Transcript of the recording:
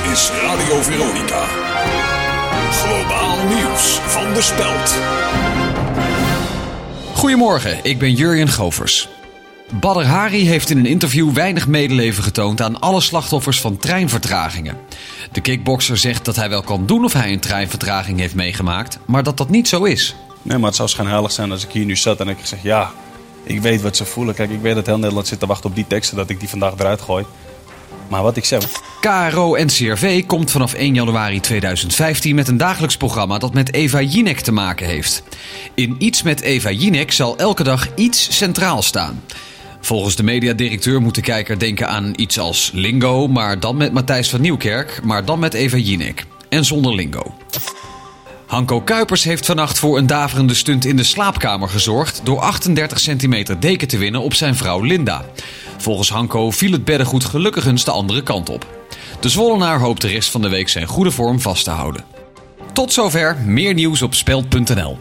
is Radio Veronica. Globaal nieuws van de Speld. Goedemorgen, ik ben Jurjen Govers. Badr Hari heeft in een interview weinig medeleven getoond aan alle slachtoffers van treinvertragingen. De kickbokser zegt dat hij wel kan doen of hij een treinvertraging heeft meegemaakt, maar dat dat niet zo is. Nee, maar het zou schijnheilig zijn als ik hier nu zat en ik zeg ja, ik weet wat ze voelen. Kijk, ik weet dat heel Nederland zit te wachten op die teksten dat ik die vandaag eruit gooi. Maar wat ik zeg. KRO NCRV komt vanaf 1 januari 2015 met een dagelijks programma dat met Eva Jinek te maken heeft. In Iets met Eva Jinek zal elke dag iets centraal staan. Volgens de mediadirecteur moet de kijker denken aan iets als Lingo, maar dan met Matthijs van Nieuwkerk, maar dan met Eva Jinek. En zonder Lingo. Hanko Kuipers heeft vannacht voor een daverende stunt in de slaapkamer gezorgd door 38 centimeter deken te winnen op zijn vrouw Linda. Volgens Hanko viel het beddengoed gelukkig eens de andere kant op. De Zwollenaar hoopt de rest van de week zijn goede vorm vast te houden. Tot zover, meer nieuws op speld.nl.